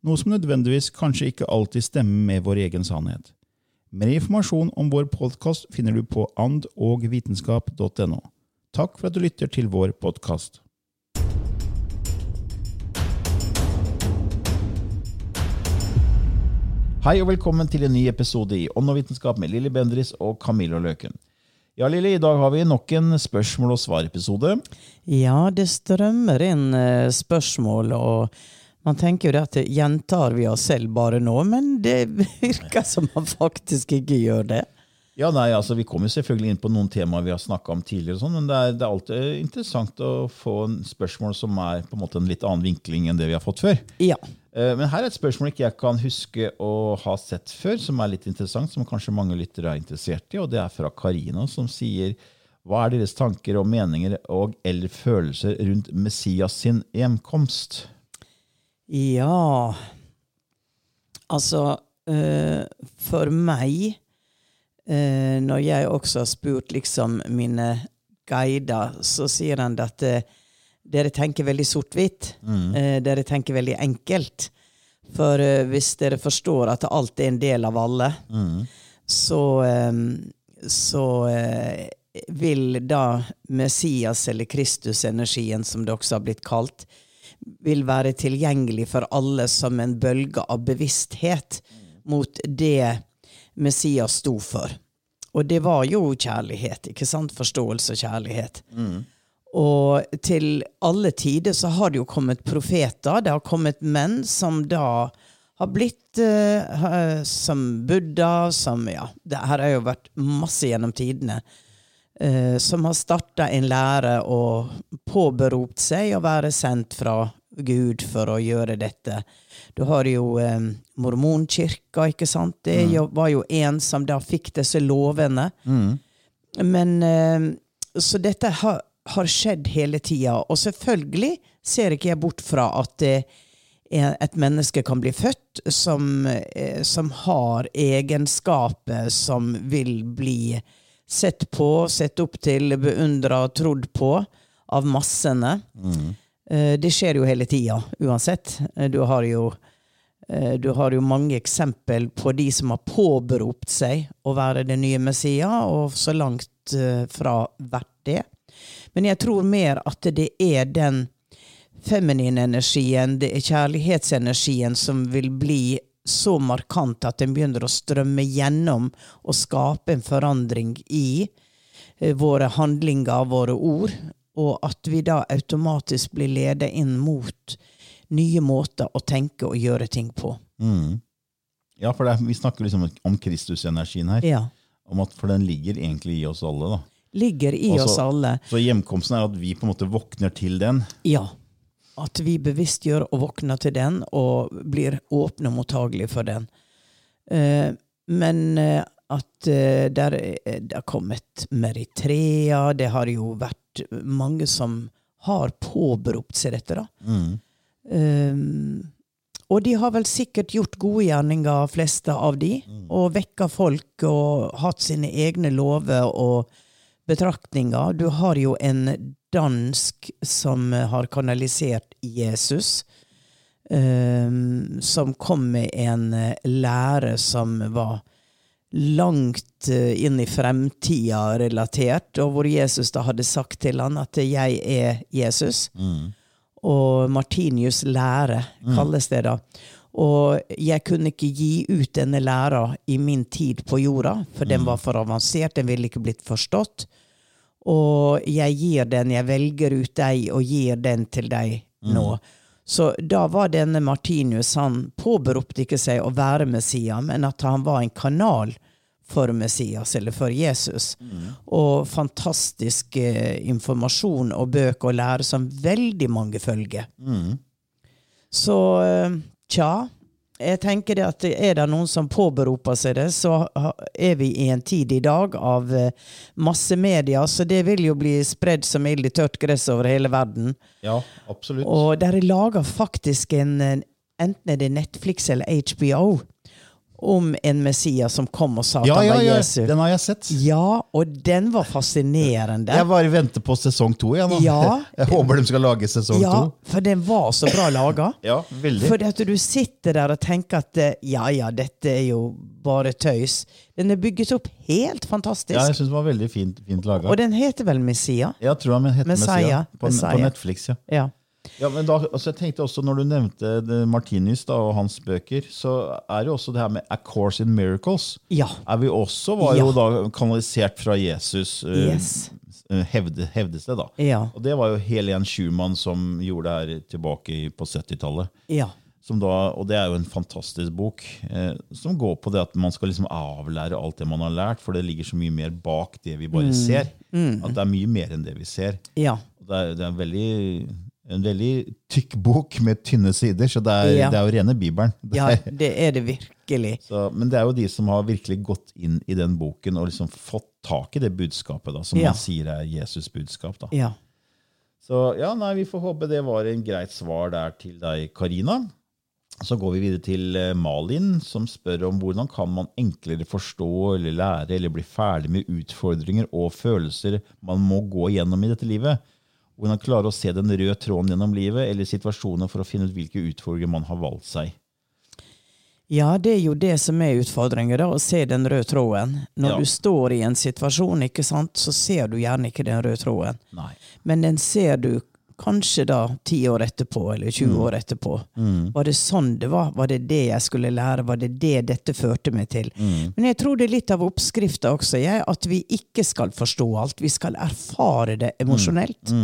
noe som nødvendigvis kanskje ikke alltid stemmer med vår egen sannhet. Mer informasjon om vår podkast finner du på andogvitenskap.no. Takk for at du lytter til vår podkast. Hei og velkommen til en ny episode i Ånd og vitenskap med Lilly Bendris og Camilla Løken. Ja, Lilly, i dag har vi nok en spørsmål- og svar-episode. Ja, det strømmer inn eh, spørsmål, og man tenker jo det at gjentar vi oss selv bare nå, men det virker som man faktisk ikke gjør det. Ja, nei, altså Vi kommer selvfølgelig inn på noen temaer vi har snakka om tidligere, og sånn, men det er, det er, alltid interessant å få en spørsmål som er på en måte en litt annen vinkling enn det vi har fått før. Ja. Eh, men her er et spørsmål ikke jeg kan huske å ha sett før, som er litt interessant, som kanskje mange lyttere er interessert i, og det er fra Karina, som sier hva er deres tanker og meninger og eller følelser rundt Messias sin hjemkomst? Ja Altså, uh, for meg uh, Når jeg også har spurt liksom mine guider, så sier han at uh, dere tenker veldig sort-hvitt. Mm. dere tenker veldig enkelt. For hvis dere forstår at alt er en del av alle, mm. så, så vil da Messias, eller Kristus-energien, som det også har blitt kalt, vil være tilgjengelig for alle som en bølge av bevissthet mot det Messias sto for. Og det var jo kjærlighet, ikke sant? Forståelse og kjærlighet. Mm. Og til alle tider så har det jo kommet profeter. Det har kommet menn som da har blitt uh, som Buddha, som Ja, det her har jo vært masse gjennom tidene. Uh, som har starta en lære og påberopt seg å være sendt fra Gud for å gjøre dette. Du har jo eh, mormonkirka, ikke sant. Det mm. var jo en som da fikk disse lovene. Mm. Men eh, Så dette har, har skjedd hele tida. Og selvfølgelig ser ikke jeg bort fra at det et menneske kan bli født som, eh, som har egenskaper som vil bli sett på, sett opp til, beundra trodd på av massene. Mm. Eh, det skjer jo hele tida, uansett. Eh, du har jo eh, du har jo mange eksempel på de som har påberopt seg å være det nye Messia, og så langt fra vært det. Men jeg tror mer at det er den feminine energien, det er kjærlighetsenergien, som vil bli så markant at den begynner å strømme gjennom og skape en forandring i våre handlinger, våre ord, og at vi da automatisk blir ledet inn mot nye måter å tenke og gjøre ting på. Mm. Ja, for er, vi snakker liksom om Kristusenergien her. Ja. At, for den ligger egentlig i oss alle. da. Ligger i Også, oss alle. Så hjemkomsten er at vi på en måte våkner til den? Ja. At vi bevisstgjør og våkner til den, og blir åpne og mottagelige for den. Eh, men eh, at uh, der, det har kommet Meritrea, det har jo vært mange som har påberopt seg dette. da. Mm. Um, og de har vel sikkert gjort gode gjerninger, fleste av de, mm. og vekka folk og hatt sine egne lover og betraktninger. Du har jo en dansk som har kanalisert Jesus. Um, som kom med en uh, lære som var langt uh, inn i fremtida relatert, og hvor Jesus da hadde sagt til han at 'jeg er Jesus'. Mm. Og Martinius' lære kalles det da. Og jeg kunne ikke gi ut denne læra i min tid på jorda, for den var for avansert, den ville ikke blitt forstått. Og jeg gir den, jeg velger ut deg og gir den til deg nå. Så da var denne Martinius, han påberopte ikke seg å være Messias, men at han var en kanal for Messias, eller for Jesus. Og fantastisk eh, informasjon og bøker og lære som veldig mange følger. Så eh, tja, jeg tenker det at er det noen som påberoper seg det, så er vi i en tid i dag av masse media, så det vil jo bli spredd som ild i tørt gress over hele verden. Ja, absolutt. Og der er laga faktisk en eh, Enten er det Netflix eller HBO om en Messias som kom og sa at ja, han ja, var ja, Jesu. den har jeg sett. Ja, og den var fascinerende. Jeg bare venter på sesong to nå. Ja. Jeg håper de skal lage sesong ja, to. for den var så bra laga. Ja, veldig. Fordi at du sitter der og tenker at eh, ja, ja, dette er jo bare tøys. Den er bygget opp helt fantastisk. Ja, jeg synes den var veldig fint, fint laga. Og den heter vel Messia? Jeg tror han heter Messiah. Messiah. På, Messiah. på Netflix, ja. Ja. Ja, men da, altså jeg tenkte også Når du nevnte Martinis Martinus da, og hans bøker, så er det også det her med A Course in Miracles. Ja. Er vi også var Ja. jo da kanalisert fra Jesus, eh, Yes. eh, hevde, hevdes det. da. Ja. Og det var jo Helen Schumann som gjorde det her tilbake på 70-tallet. Ja. Som da, og det er jo en fantastisk bok eh, som går på det at man skal liksom avlære alt det man har lært, for det ligger så mye mer bak det vi Mm. bare ser. At det er mye mer enn det vi ser. Ja. Det er, det er en, veldig, en veldig tykk bok med tynne sider, så det er, Ja. det er jo rene Bibelen. Ja, det er det virkelig. så, men det er jo de som har virkelig gått inn i den boken og liksom fått tak i det budskapet, da, som Ja. man sier er Jesus' budskap. da. Ja. Så ja, nei, vi får håpe det var en greit svar der til deg, Karina. Så går vi videre til eh, Malin, som spør om hvordan kan man enklere forstå eller lære eller bli ferdig med utfordringer og følelser man må gå gjennom i dette livet. Hvordan klare å se den røde tråden gjennom livet eller situasjoner for å finne ut hvilke utfordringer man har valgt seg. Ja, det er jo det som er utfordringen, da, å se den røde tråden. Når Ja. du står i en situasjon, ikke sant, så ser du gjerne ikke den røde tråden. Nei. Men den ser du kanskje da ti år etterpå, eller 20 år etterpå. Var det sånn det var? Var det det jeg skulle lære? Var det det dette førte meg til? Men jeg tror det er litt av oppskrifta også, jeg, at vi ikke skal forstå alt. Vi skal erfare det emosjonelt.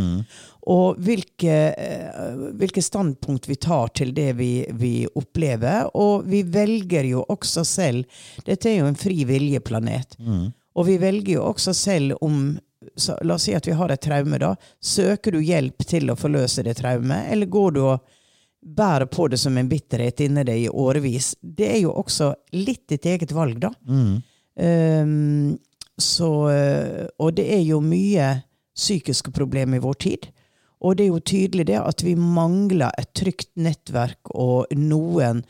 Og hvilke, eh, hvilke standpunkt vi tar til det vi, vi opplever. Og vi velger jo også selv Dette er jo en fri viljeplanet. Og vi velger jo også selv om så, La oss si at vi har et traume. da. Søker du hjelp til å forløse det traumet, eller går du og bærer på det som en bitterhet inni deg i årevis? Det er jo også litt ditt eget valg, da. Um, så, og det er jo mye psykiske problemer i vår tid. Og det er jo tydelig det at vi mangler et trygt nettverk og noen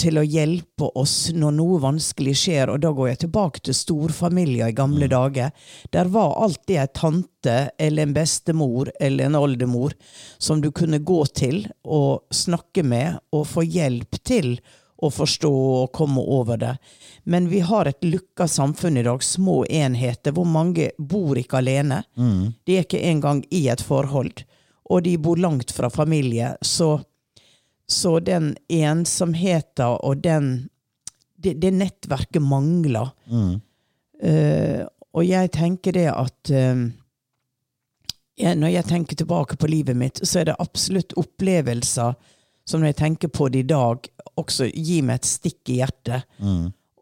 til å hjelpe oss når noe vanskelig skjer. Og da går jeg tilbake til storfamilier i gamle dager. Der var alltid ei tante eller en bestemor eller en oldemor som du kunne gå til og snakke med og få hjelp til å forstå og komme over det. Men vi har et lukka samfunn i dag, små enheter, hvor mange bor ikke alene. De er ikke engang i et forhold, og de bor langt fra familie. Så, så den ensomheten og den det, det nettverket mangler. Eh, og jeg tenker det at uh, jeg, Når jeg tenker tilbake på livet mitt, så er det absolutt opplevelser som når jeg tenker på det i dag, også gir meg et stikk i hjertet.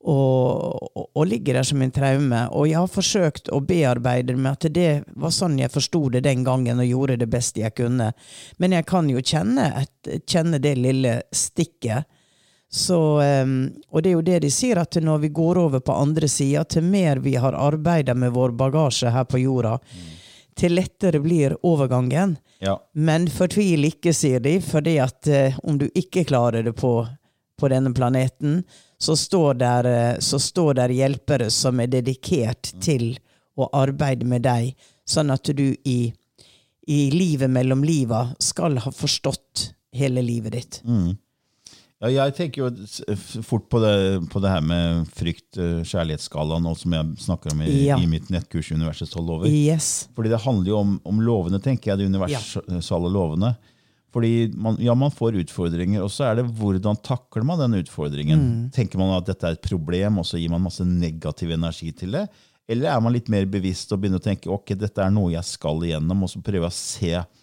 Og, og, og ligger der som en traume. Og jeg har forsøkt å bearbeide det med at det var sånn jeg forsto det den gangen og gjorde det beste jeg kunne. Men jeg kan jo kjenne, et, kjenne det lille stikket. Så, um, og det er jo det de sier, at når vi går over på andre sida, til mer vi har arbeida med vår bagasje her på jorda, til lettere blir overgangen. Ja. Men fortvil ikke, sier de, fordi at eh, om du ikke klarer det på, på denne planeten, så står, der, eh, så står der hjelpere som er dedikert til å arbeide med deg, sånn at du i, i livet mellom liva skal ha forstått hele livet ditt. Mm. Ja, jeg tenker jo fort på det, på det her med frykt-kjærlighetsskalaen, kjærlighetsskala, nå som jeg snakker om i, Ja. i mitt nettkurs Universets tolv lover. Yes. Fordi det handler jo om, om lovene, tenker jeg, de universale lovene. Fordi man, ja, man får utfordringer, og så er det hvordan takler man den utfordringen. Tenker man at dette er et problem, og så gir man masse negativ energi til det? Eller er man litt mer bevisst og begynner å tenke ok, dette er noe jeg skal igjennom, og så prøver jeg å se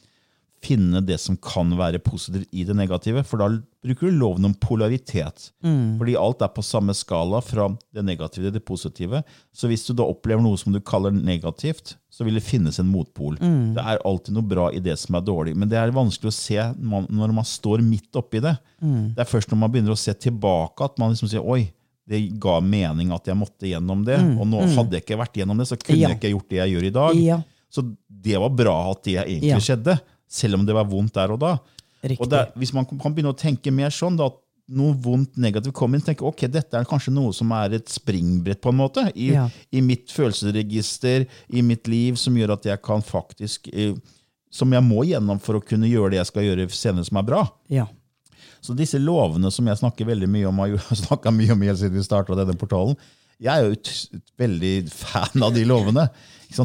finne det som kan være positivt i det negative. For da bruker du loven om polaritet. Fordi alt er på samme skala fra det negative til det positive. Så hvis du da opplever noe som du kaller negativt, så vil det finnes en motpol. Det er alltid noe bra i det som er dårlig. Men det er vanskelig å se når man står midt oppi det. Det er først når man begynner å se tilbake at man liksom sier oi, det ga mening at jeg måtte gjennom det. Og nå hadde jeg ikke vært gjennom det, så kunne Ja. jeg ikke gjort det jeg gjør i dag. Ja. Så det var bra at det egentlig Ja. skjedde, selv om det var vondt der og da. Riktig. Og det, er- hvis man kan begynne å tenke mer sånn, da, at noe vondt negativt kommer inn, tenker ok, dette er kanskje noe som er et springbrett på en måte, i, Ja. i mitt følelsesregister, i mitt liv, som gjør at jeg kan faktisk eh, Som jeg må gjennom for å kunne gjøre det jeg skal gjøre senere som er bra. Ja. Så disse lovene som jeg snakker veldig mye om, har snakka mye om helt siden vi starta denne portalen, jeg er jo ut, veldig fan av de lovene.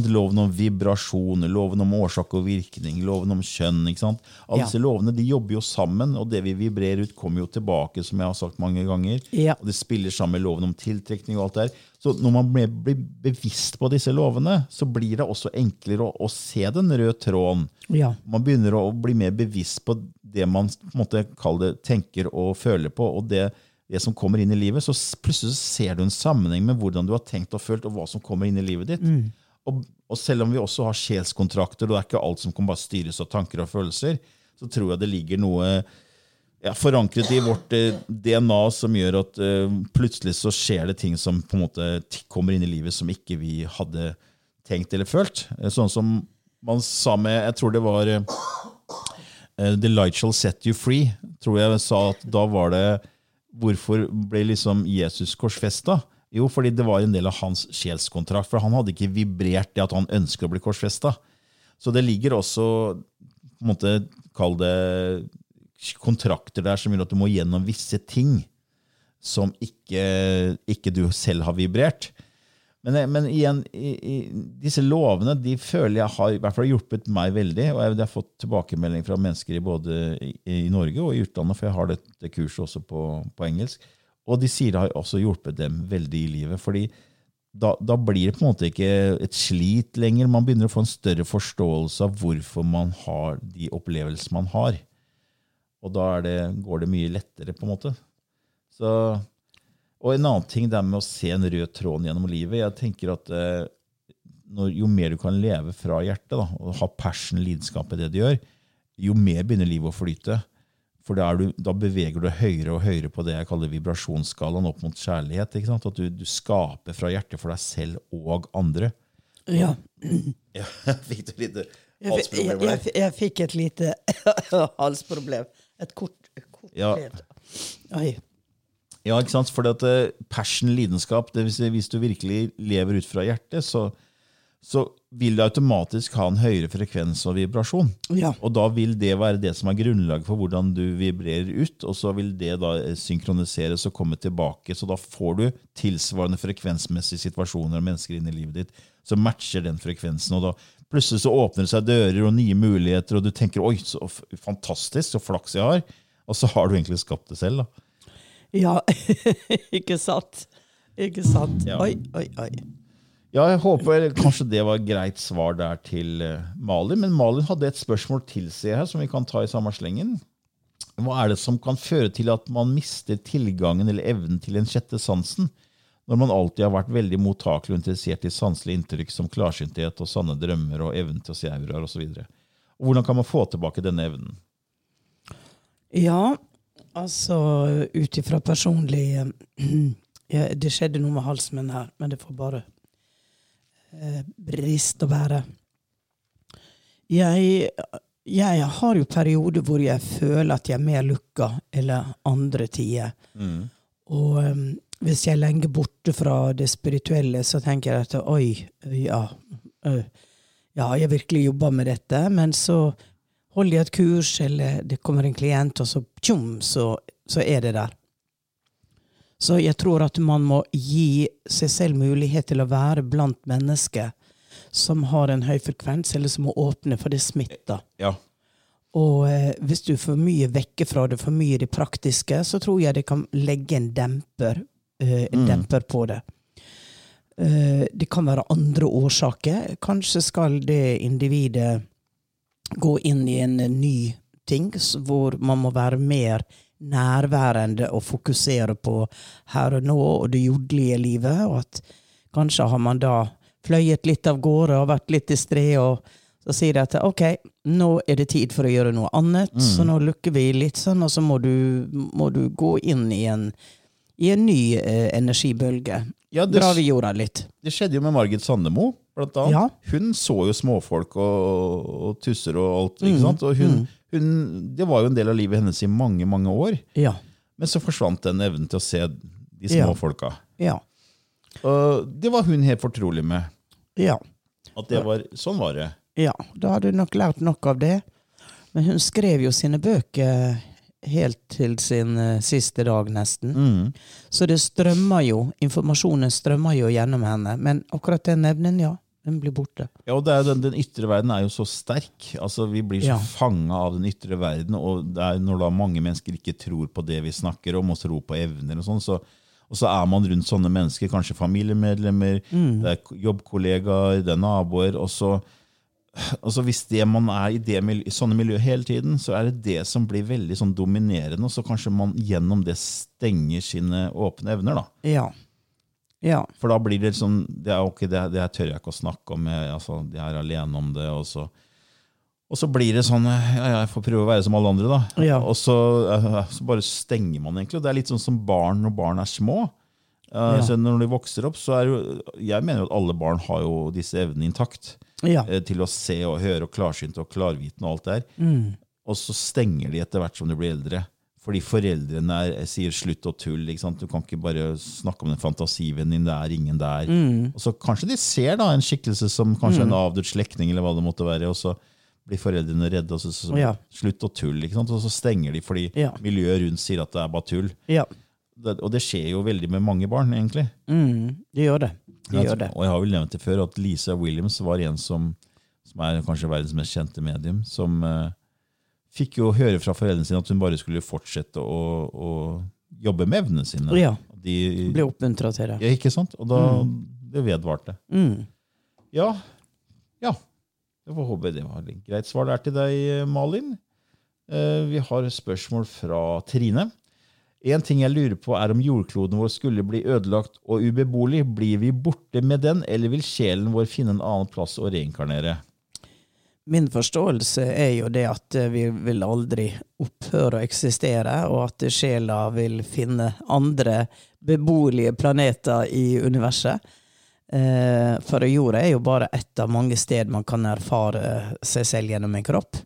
Loven om vibrasjoner, loven om årsak og virkning, loven om kjønn. ikke sant? Alle Ja. disse lovene de jobber jo sammen, og det vi vibrerer ut, kommer jo tilbake, som jeg har sagt mange ganger. Ja. Og det spiller sammen med loven om tiltrekning og alt det der. Så når man blir, blir bevisst på disse lovene, så blir det også enklere å, å se den røde tråden. Ja. Man begynner å bli mer bevisst på det man på en måte, det, tenker og føler på, og det, det som kommer inn i livet. Så plutselig ser du en sammenheng med hvordan du har tenkt og følt, og hva som kommer inn i livet ditt. Og, og selv om vi også har sjelskontrakter, og det er ikke alt som kan bare styres av tanker og følelser, så tror jeg det ligger noe ja, forankret i vårt eh, DNA som gjør at eh, plutselig så skjer det ting som på en måte kommer inn i livet som ikke vi hadde tenkt eller følt. Eh, Sånn som man sa med Jeg tror det var eh, eh, The light shall set you free. Tror jeg sa at da var det Hvorfor ble liksom Jesus korsfesta? Jo, fordi det var en del av hans sjelskontrakt. For han hadde ikke vibrert det at han ønsker å bli korsfesta. Så det ligger også på en måte, Kall det kontrakter der som gjør at du må gjennom visse ting som ikke, ikke du selv har vibrert. Men, men igjen, i, i, disse lovene de føler jeg har i hvert fall hjulpet meg veldig. Og jeg, jeg har fått tilbakemelding fra mennesker i både i, i Norge og i utlandet, for jeg har dette kurset også på, på engelsk. Og de sier det har også hjulpet dem veldig i livet. fordi da, da blir det på en måte ikke et slit lenger. Man begynner å få en større forståelse av hvorfor man har de opplevelsene man har. Og da det, går det mye lettere, på en måte. Så, og en annen ting det er med å se en rød tråd gjennom livet. Jeg tenker at eh, når, Jo mer du kan leve fra hjertet, da, og ha passion, lidenskap i det du gjør, jo mer begynner livet å flyte. For da, du, da beveger du høyere og høyere på det jeg kaller vibrasjonsskalaen opp mot kjærlighet. At du, du skaper fra hjertet for deg selv og andre. ja. Ja, fikk du litt halsproblem? jeg, jeg, jeg fikk et lite halsproblem. Et kort, kort Ja. Oi. Ja, ikke sant? Fordi at eh, passion, lidenskap, det vil si, hvis du virkelig lever ut fra hjertet, så, så vil det automatisk ha en høyere frekvens og vibrasjon. Ja. Og da vil det være det som er grunnlaget for hvordan du vibrerer ut, og så vil det da eh, synkroniseres og komme tilbake. Så da får du tilsvarende frekvensmessige situasjoner og mennesker inn i livet ditt som matcher den frekvensen. og da Plutselig så åpner det seg dører og nye muligheter, og du tenker 'oi, så fantastisk, så flaks jeg har'. Og så har du egentlig skapt det selv. da. Ja, ikke sant? Ikke sant? Ja. Oi, oi, oi. Ja, jeg håper kanskje det var et greit svar der til eh, Malin. Men Malin hadde et spørsmål til seg her som vi kan ta i samme slengen. Hva er det som kan føre til at man mister tilgangen eller evnen til den sjette sansen, når man alltid har vært veldig mottakelig og interessert i sanselige inntrykk som klarsynthet og sanne drømmer og evnen til å se auraer osv.? Hvordan kan man få tilbake denne evnen? Ja, altså ut ifra personlig eh, ja, Det skjedde noe med halsen min her, men det får bare eh, briste og bære. Jeg, jeg har jo perioder hvor jeg føler at jeg er mer lukka eller andre tider. Og um, hvis jeg er lenge borte fra det spirituelle, så tenker jeg at oi, ja, øh, ja, jeg virkelig jobber med dette. Men så holder jeg et kurs, eller det kommer en klient, og så tjom, så, så er det der. Så jeg tror at man må gi seg selv mulighet til å være blant mennesker som har en høy frekvens, eller som må åpne, for det smitter. Ja. Og eh, hvis du er for mye vekke fra det, for mye i det praktiske, så tror jeg det kan legge en demper, eh, en Mm. demper på det. Eh, det kan være andre årsaker. Kanskje skal det individet gå inn i en ny ting, hvor man må være mer nærværende og fokusere på her og nå og det jordelige livet. Og at kanskje har man da fløyet litt av gårde og vært litt distré, og så sier de at ok, nå er det tid for å gjøre noe annet, så nå lukker vi litt sånn, og så må du, må du gå inn i en, i en ny eh, energibølge. Ja, det, Dra ved jorda litt. det skjedde jo med Margit Sandemo, blant annet. Ja. Hun så jo småfolk og, og tusser og alt, Mm, ikke sant? Og hun, hun, det var jo en del av livet hennes i mange, mange år. Ja. Men så forsvant den evnen til å se de Ja. Ja. Og det var hun helt fortrolig med. Ja. At det var, sånn var det. Ja, da hadde hun nok lært nok av det. Men hun skrev jo sine bøker helt til sin eh, siste dag, nesten. Mm. Så det strømmer jo, informasjonen strømmer jo gjennom henne. Men akkurat den evnen, ja, den blir borte. Ja, og det den, den ytre verden er jo så sterk. Altså, Vi blir så Ja. fanga av den ytre verden. Og det er når da mange mennesker ikke tror på det vi snakker om, og tror på evner og sånn, så, og så er man rundt sånne mennesker, kanskje familiemedlemmer, det er jobbkollegaer, det er naboer. og så altså Hvis det man er i, det, i sånne miljø hele tiden, så er det det som blir veldig sånn dominerende, og så kanskje man gjennom det stenger sine åpne evner. da. Ja. Ja. For da blir det sånn det, er, okay, det, det tør jeg ikke å snakke om. Jeg, altså, jeg er alene om det. Og så, og så blir det sånn ja, jeg får prøve å være som alle andre, da. Ja. Og så, eh, så bare stenger man egentlig. Og det er litt sånn som barn når barn er små. Eh, Ja. Så når de vokser opp, så er jo Jeg mener jo at alle barn har jo disse evnene intakt. Ja. eh, Til å se og høre og klarsynt og klarvitende og alt det der. Mm. Og så stenger de etter hvert som de blir eldre. Fordi foreldrene er, sier slutt og tull. ikke sant? Du kan ikke bare snakke om den fantasivennen din. Det er ingen der. Mm. Og så kanskje de ser da en skikkelse som kanskje en avdød slektning, eller hva det måtte være, og så blir foreldrene redde, og så, så, så Ja. slutt og tull. ikke sant? Og så stenger de fordi Ja. miljøet rundt sier at det er bare tull. Ja. Det, og det skjer jo veldig med mange barn, egentlig. Mm. Det gjør det. De Jeg gjør det. Og jeg har vel nevnt det før, at Lisa Williams var en som, som er kanskje verdens mest kjente medium, som eh, fikk jo høre fra foreldrene sine at hun bare skulle fortsette å, å jobbe med evnene sine. Ja. De, ble oppmuntra til det. ja, ikke sant? Og da det vedvarte. Mm. Ja. ja. Jeg får håpe det var et greit svar der til deg, Malin. Eh, Vi har spørsmål fra Trine. En ting jeg lurer på er om jordkloden vår skulle bli ødelagt og ubeboelig. Blir vi borte med den, eller vil sjelen vår finne en annen plass å reinkarnere? Min forståelse er jo det at eh, vi vil aldri opphøre å eksistere, og at sjela vil finne andre beboelige planeter i universet. Eh, For jorda er jo bare ett av mange steder man kan erfare seg selv gjennom en kropp.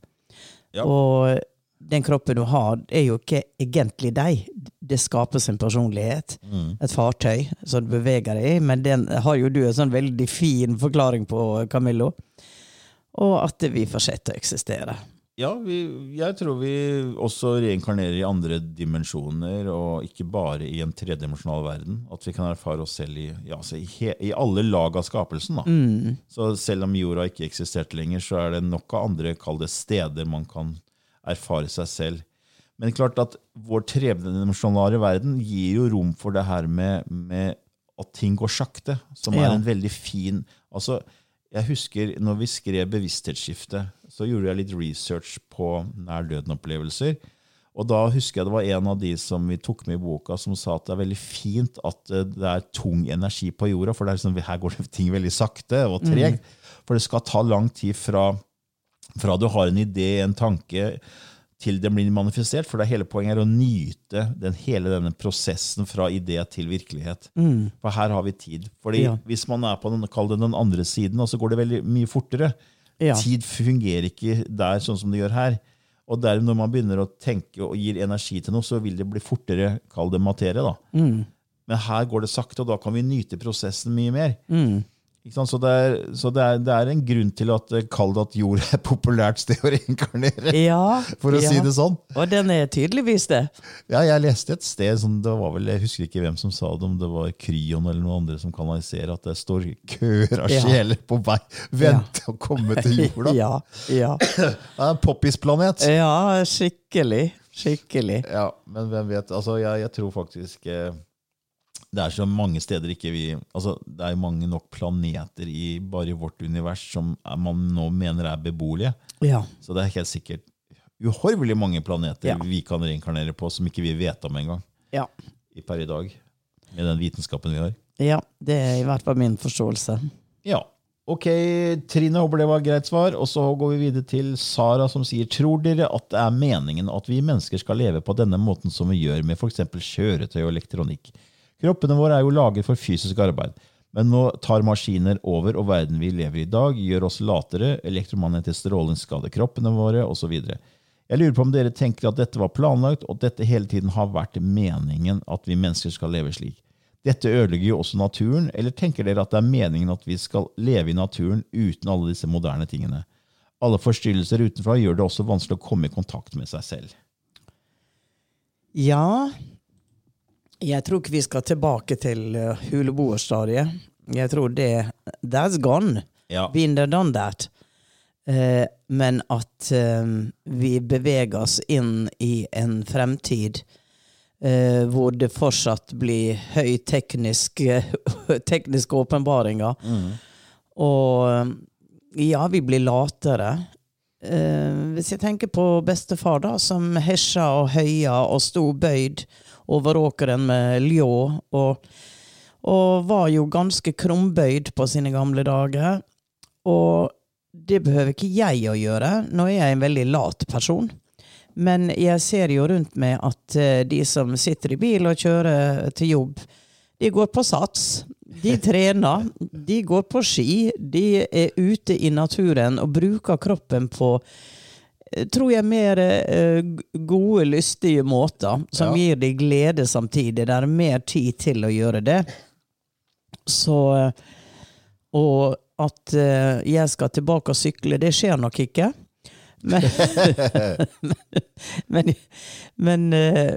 Ja. Og den kroppen du har, er jo ikke egentlig deg. Det skapes en personlighet. Et fartøy som du beveger deg i, men den har jo du en sånn veldig fin forklaring på, Camillo. Og at vi fortsetter å eksistere. Ja, vi, jeg tror vi også reinkarnerer i andre dimensjoner, og ikke bare i en tredimensjonal verden. At vi kan erfare oss selv i, ja, altså i, he, i alle lag av skapelsen. Da. Så selv om jorda ikke eksisterte lenger, så er det nok av andre kalde steder man kan erfare seg selv. Men klart at vår tredimensjonale verden gir jo rom for det her med, med at ting går sakte, som er Ja. en veldig fin altså, Jeg husker når vi skrev Bevissthetsskifte, så gjorde jeg litt research på nær-døden-opplevelser. Og da husker jeg det var en av de som vi tok med i boka, som sa at det er veldig fint at eh, det er tung energi på jorda, for det er liksom, her går det ting veldig sakte og tregt. For det skal ta lang tid fra, fra du har en idé, en tanke, til den blir manifestert. For det er hele poenget er å nyte den, hele denne prosessen fra idé til virkelighet. For her har vi tid. Fordi Ja. hvis man er på den, det den andre siden, så går det veldig mye fortere. Ja. Tid fungerer ikke der sånn som det gjør her. Og der når man begynner å tenke og gir energi til noe, så vil det bli fortere, kall det materie. da. Men her går det sakte, og da kan vi nyte prosessen mye mer. Mm. Så, det er, så det, er, det er en grunn til at eh, kall det at jord er et populært sted å reinkarnere. Ja, For å ja. si det sånn. Og den er tydeligvis det. Ja, jeg leste et sted, som det var vel, jeg husker ikke hvem som sa det, om det var Kryon eller noen andre som kanaliserer, at det står køer av Ja. sjeler på vei, venter å komme til jorda. Ja, ja. Det er en poppis-planet. ja skikkelig. Skikkelig. Ja, men hvem vet? Altså, jeg, jeg tror faktisk eh, det er så mange steder ikke vi altså, Det er mange nok planeter i bare i vårt univers som man nå mener er beboelige. Ja. Så det er helt sikkert uhorvelig mange planeter Ja. vi kan reinkarnere på som ikke vi vet om engang Ja. i per i dag. Med den vitenskapen vi har. ja. Det er i hvert fall min forståelse. Ja. Ok, Trine håper det var et greit svar. Og så går vi videre til Sara som sier Tror dere at det er meningen at vi mennesker skal leve på denne måten som vi gjør med f.eks. kjøretøy og elektronikk? Kroppene våre er jo laget for fysisk arbeid. Men nå tar maskiner over, og verden vi lever i i dag, gjør oss latere, elektromagnetisk stråling skader kroppene våre, osv. Jeg lurer på om dere tenker at dette var planlagt, og at dette hele tiden har vært meningen at vi mennesker skal leve slik. Dette ødelegger jo også naturen, eller tenker dere at det er meningen at vi skal leve i naturen uten alle disse moderne tingene? Alle forstyrrelser utenfra gjør det også vanskelig å komme i kontakt med seg selv. Ja Jeg tror ikke vi skal tilbake til uh, huleboerstadiet. Jeg tror det That's gone. Ja. Been there, done that. Uh, men at uh, vi beveger oss inn i en fremtid uh, hvor det fortsatt blir høytekniske tekniske åpenbaringer. Og eh, ja, vi blir latere. Hvis jeg tenker på bestefar, da, som hesja og høya og sto bøyd over åkeren med ljå, og, og var jo ganske krumbøyd på sine gamle dager. Og det behøver ikke jeg å gjøre. Nå er jeg en veldig lat person. Men jeg ser jo rundt meg at eh, de som sitter i bil og kjører til jobb, de går på sats. De trener. De går på ski. De er ute i naturen og bruker kroppen på tror jeg mer eh, gode, lystige måter, som Ja. gir deg glede samtidig. Det er mer tid til å gjøre det. Så eh, Og at eh, jeg skal tilbake og sykle, det skjer nok ikke. Men, men, men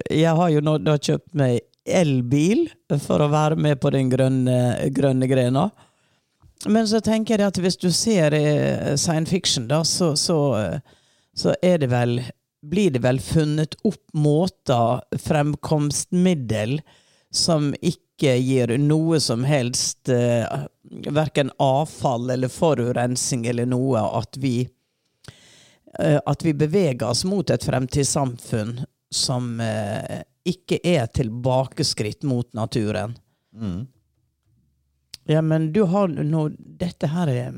jeg har jo nå da kjøpt meg elbil for å være med på den grønne, grønne grena. Men så tenker jeg at hvis du ser science fiction, da, så, så, så er det vel blir det vel funnet opp måter, fremkomstmiddel, som ikke gir noe som helst eh, Verken avfall eller forurensning eller noe. At vi, eh, at vi beveger oss mot et fremtidssamfunn som eh, ikke er tilbakeskritt mot naturen. Ja, men du har nå Dette her er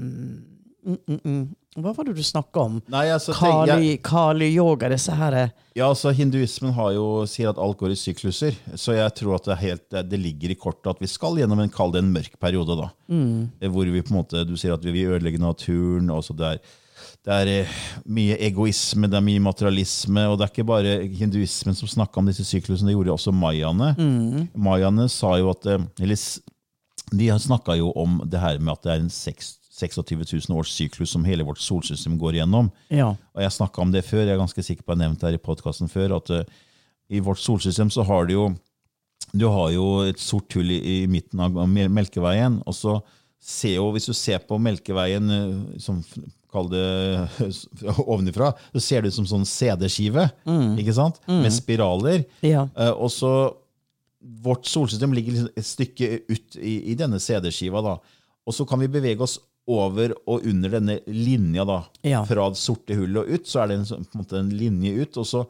mm, mm, mm, mm. Hva var det du snakka om? Nei, altså, Kali, jeg- Kali, yoga, disse her er- Ja, altså Hinduismen har jo, sier at alt går i sykluser. Så jeg tror at det, helt, det- det ligger i kortet at vi skal gjennom en, kall det en mørk periode. da. Eh, Hvor vi på en måte, Du sier at vi vil ødelegge naturen. og så det er, det er eh, mye egoisme, det er mye materialisme. Og det er ikke bare hinduismen som snakka om disse syklusene, det gjorde også mayaene. Mayaene sa jo at eh, eller, De snakka jo om det her med at det er en seks- 26 000 års syklus som hele vårt solsystem går gjennom. Ja. Og jeg snakka om det før, jeg er ganske sikker på jeg har nevnt det her i podkasten før, at uh, i vårt solsystem så har du jo du har jo et sort hull i, i midten av Melkeveien. og så ser jo, Hvis du ser på Melkeveien eh, som Kall det ovenifra, så ser det ut som sånn CD-skive. ikke sant? Med spiraler. Ja. Uh, og så Vårt solsystem ligger liksom et stykke ut i, i denne CD-skiva. da. Og så kan vi bevege oss over og under denne linja da, Ja. fra det sorte hullet og ut. Så er det en, på en måte en linje ut. og så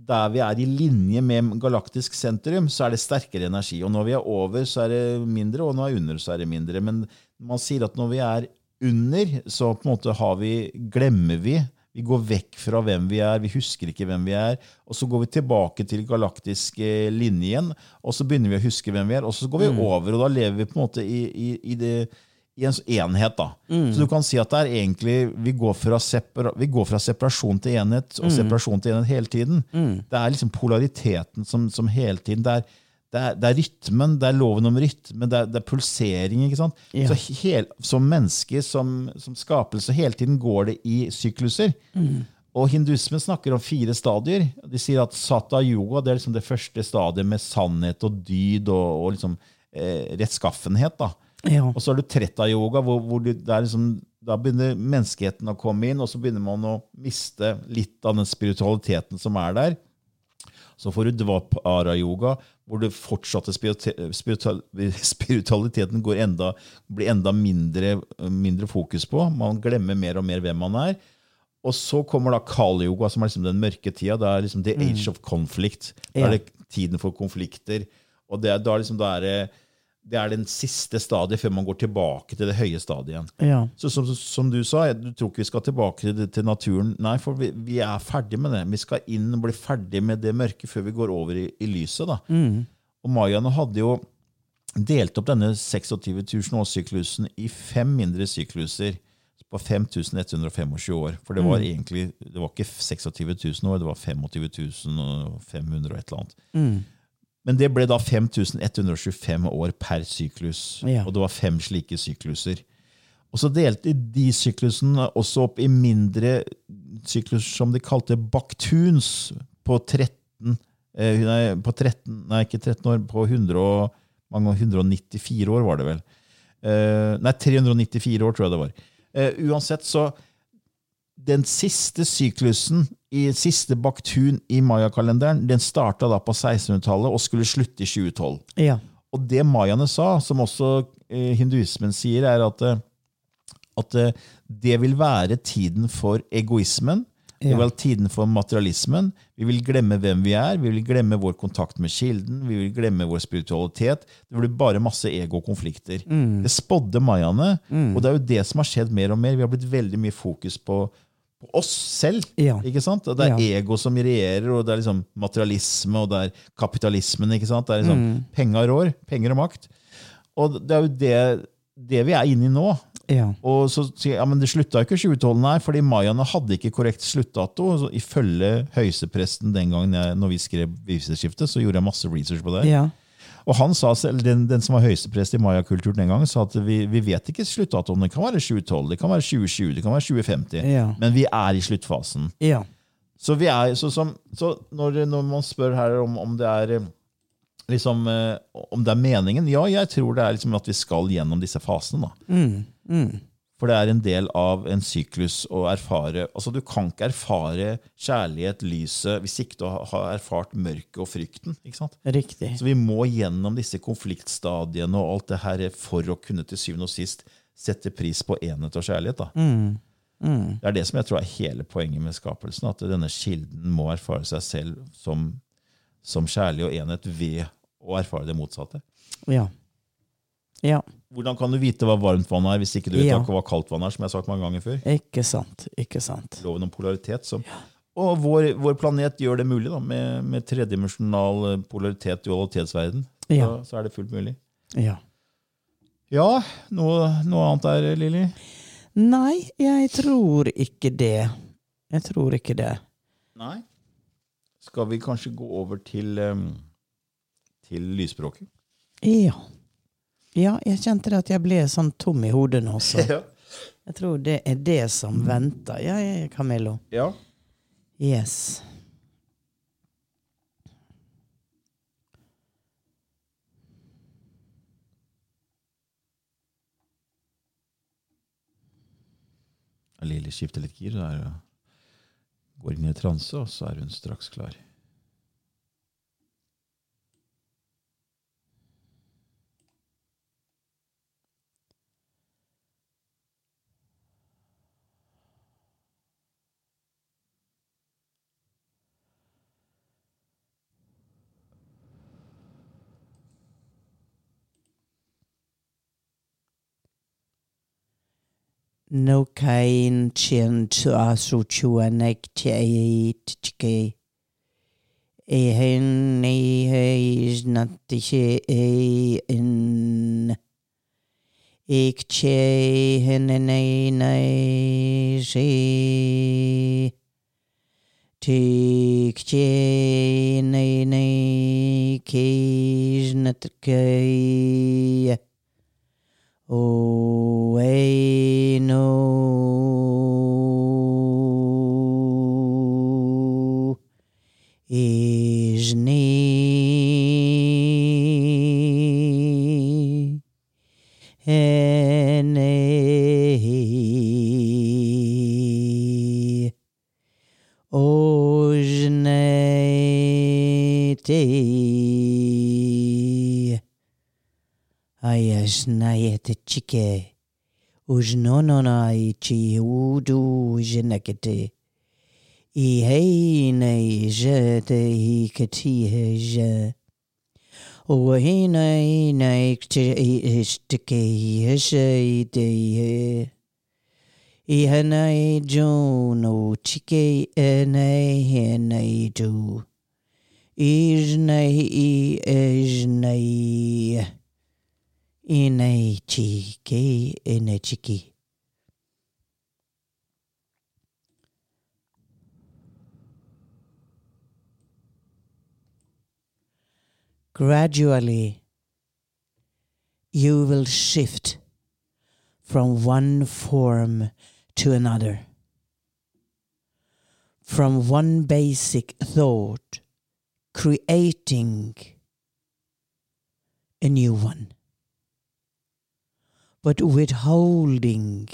der vi er i linje med galaktisk sentrum, så er det sterkere energi. Og når vi er over, så er det mindre, og når vi er under, så er det mindre. Men man sier at når vi er under, så på en måte har vi, glemmer vi. Vi går vekk fra hvem vi er, vi husker ikke hvem vi er. Og så går vi tilbake til galaktisk eh, linje igjen, og så begynner vi å huske hvem vi er. Og så går vi over, og da lever vi på en måte i, i, i det i en enhet. da. Så du kan si at det er egentlig, vi går fra, separa, vi går fra separasjon til enhet og separasjon til enhet hele tiden. Det er liksom polariteten som, som hele tiden det er, det er, det er rytmen, det er loven om rytme, det er, det er pulsering. ikke sant? Ja. Så hel, Som menneske, som, som skapelse, hele tiden går det i sykluser. Og hinduismen snakker om fire stadier. De sier at sata yoga det er liksom det første stadiet med sannhet og dyd og, og liksom, eh, rettskaffenhet. da. Ja. Og så har du tretta-yoga, hvor, hvor du, liksom, da begynner menneskeheten å komme inn, og så begynner man å miste litt av den spiritualiteten som er der. Så får du dvapara-yoga, hvor det fortsatte spiritualiteten går enda, blir enda mindre, mindre fokus på. Man glemmer mer og mer hvem man er. Og så kommer da kali-yoga, som er liksom den mørke tida. Det er liksom the age of conflict. Da er det tiden for konflikter. Og det da liksom, da er det, det er den siste stadiet før man går tilbake til det høye stadiet igjen. Ja. Så som, som du sa, du tror ikke vi skal tilbake til, til naturen. Nei, for vi, vi er ferdig med det. Vi skal inn og bli ferdig med det mørke før vi går over i, i lyset. da. Og mayaene hadde jo delt opp denne 26 000-årssyklusen i fem mindre sykluser på 5125 år. For det var egentlig det var ikke 26 000 år, det var 25 500 og et eller annet. Men det ble da 5125 år per syklus. Ja. Og det var fem slike sykluser. Og så delte de syklusene også opp i mindre sykluser som de kalte baktuns på 13 eh, nei, på 13, nei, ikke 13 år, på 100, og- mange, 194 år var det vel. Eh, nei, 394 år tror jeg det var. Eh, uansett så den siste syklusen i siste baktun i mayakalenderen, den starta da på 1600-tallet og skulle slutte i 2012. Ja. Og det mayaene sa, som også eh, hinduismen sier, er at, eh, at eh, det vil være tiden for egoismen. Det Ja. vil være tiden for materialismen. Vi vil glemme hvem vi er, vi vil glemme vår kontakt med kilden, vi vil glemme vår spiritualitet. Det blir bare masse ego og konflikter. Mm. Det spådde mayaene, og det er jo det som har skjedd mer og mer. Vi har blitt veldig mye fokus på, på oss selv. Ja. Ikke sant? Og det er Ja. ego som regjerer, og det er liksom materialisme, og det er kapitalismen. ikke sant? Det er liksom Mm. penger rår, penger og makt. Og det er jo det, det vi er inne i nå. Ja. Og så sier ja, men det slutta ikke i 2012, nei, fordi mayaene hadde ikke korrekt sluttdato. Ifølge høyestepresten den gangen jeg, når vi skrev Vivseskiftet, så gjorde jeg masse research på det. Ja. Og han sa eller den, den som var høyesteprest i mayakulturen den gangen, sa at vi, vi vet ikke sluttdatoen. Det kan være 2012, det kan være 2020, det kan være 2050. Ja. Men vi er i sluttfasen. Ja. Så, vi er, så, som, så når, når man spør her om, om det er eh, liksom, eh, om det er meningen, ja, jeg tror det er liksom at vi skal gjennom disse fasene. da. Mm. Mm. For det er en del av en syklus å erfare altså Du kan ikke erfare kjærlighet, lyset, hvis ikke du har erfart mørket og frykten. ikke sant? Riktig. Så vi må gjennom disse konfliktstadiene og alt det her for å kunne til syvende og sist sette pris på enhet og kjærlighet. da. Mm. Mm. Det er det som jeg tror er hele poenget med skapelsen. At denne kilden må erfare seg selv som, som kjærlig og enhet ved å erfare det motsatte. Ja. Ja. Hvordan kan du vite hva varmt vann er, hvis ikke du vet Ja. hva kaldt vann er? som jeg har sagt mange ganger før? Ikke sant. Ikke sant. Loven om polaritet. Som, Og vår, vår planet gjør det mulig, da, med, med tredimensjonal polaritet i dualitetsverden. Ja. Så, så er det fullt mulig. Ja. Ja, noe, noe annet der, Lilly? Nei, jeg tror ikke det. Jeg tror ikke det. Nei. Skal vi kanskje gå over til, um, til lysspråket? Ja. Ja, jeg kjente det at jeg ble sånn tom i hodet nå, også. Ja. jeg tror det er det som venter. Ja, ja, ja, Camillo. ja. Yes. Lilly skifter litt gir, der, og går inn i transe, og så er hun straks klar. No kain chen chua asu chua nek che tchke. E hen ne heis natti che e in. Ik che hen ne nei she. Tik che nei ne ke Ijnetke O Eino Henei Ojnete. Ayashnayete Chike Ujnononai Chihudu Jenekete Iheine Jete Hikatihe Je وهنا هنا اشتكي شيدي هنا جون وشكي انا هنا جو إجني إجني إني تشيكي إني تشيكي Gradually, you will shift from one form to another, from one basic thought, creating a new one, but withholding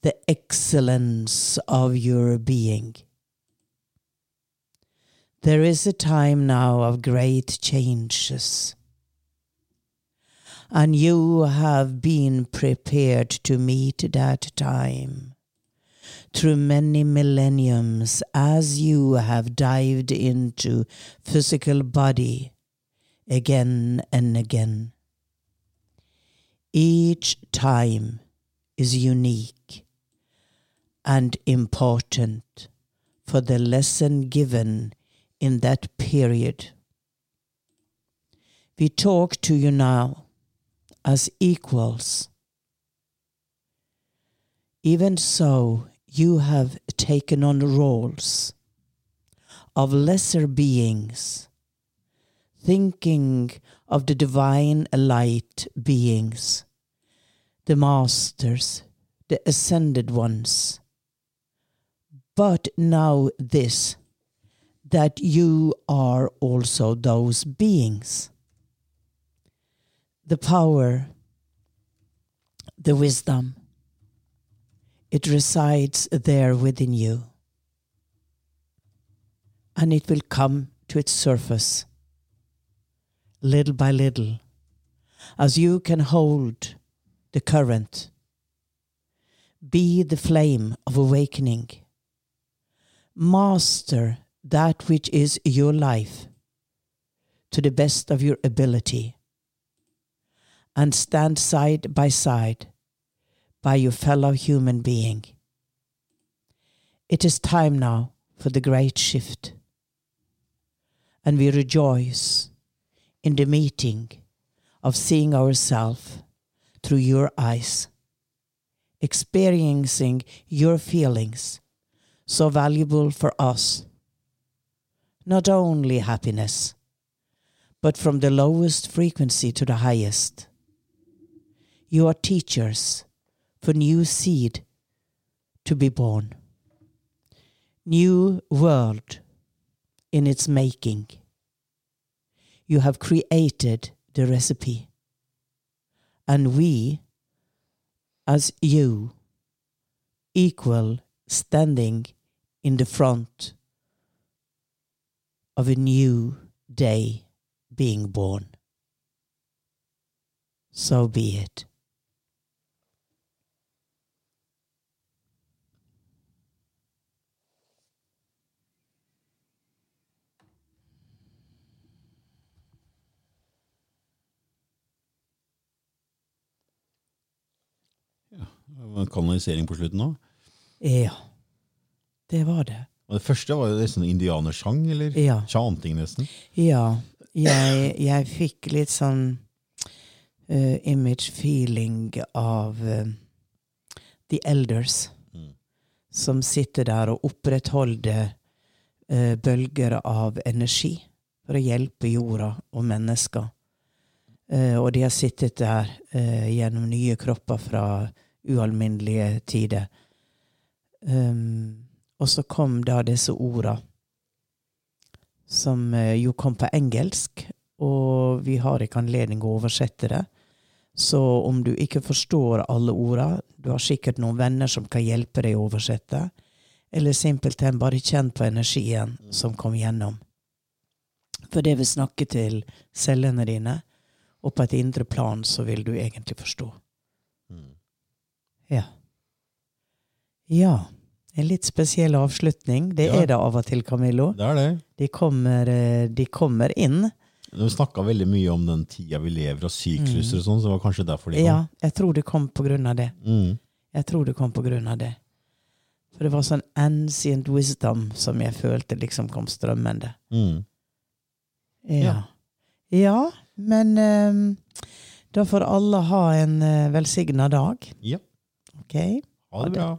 the excellence of your being. There is a time now of great changes. And you have been prepared to meet that time through many millenniums as you have dived into physical body again and again. Each time is unique and important for the lesson given in that period. We talk to you now as equals. Even so, you have taken on roles of lesser beings, thinking of the divine light beings, the masters, the ascended ones. But now, this that you are also those beings. The power, the wisdom, it resides there within you. And it will come to its surface, little by little, as you can hold the current. Be the flame of awakening. Master that which is your life to the best of your ability and stand side by side by your fellow human being. It is time now for the great shift, and we rejoice in the meeting of seeing ourselves through your eyes, experiencing your feelings so valuable for us not only happiness, but from the lowest frequency to the highest. You are teachers for new seed to be born, new world in its making. You have created the recipe, and we, as you, equal standing in the front of a new day being born. So be it. Det var en kanalisering på slutten òg. Ja, det var det. Og det første var jo nesten indianersang, eller Ja. chanting, nesten. Ja, jeg, jeg fikk litt sånn uh, image feeling av uh, The Elders. Mm. Som sitter der og opprettholder uh, bølger av energi for å hjelpe jorda og mennesker og de har sittet der gjennom nye kropper fra ualminnelige tider. Um, og så kom da disse orda, som eh, jo kom på engelsk, og vi har ikke anledning å oversette det. Så om du ikke forstår alle orda, du har sikkert noen venner som kan hjelpe deg å oversette, eller simpelthen bare kjenn på energien som kom gjennom. For det vil snakke til cellene dine, og på et indre plan så vil du egentlig forstå. Ja. Ja. En litt spesiell avslutning. Det Ja. er det av og til, Camillo. Det er det. De kommer, eh, de kommer inn. De snakka veldig mye om den tida vi lever, og sykluser og sånn, så det var kanskje derfor de kom. Ja, jeg tror det kom på grunn av det. Mm. Jeg tror det kom på grunn av det. For det var sånn ancient wisdom som jeg følte liksom kom strømmende. Mm. Ja. Ja, men um, da får alle ha en uh, velsigna dag. Ja. Ok? Ha det bra.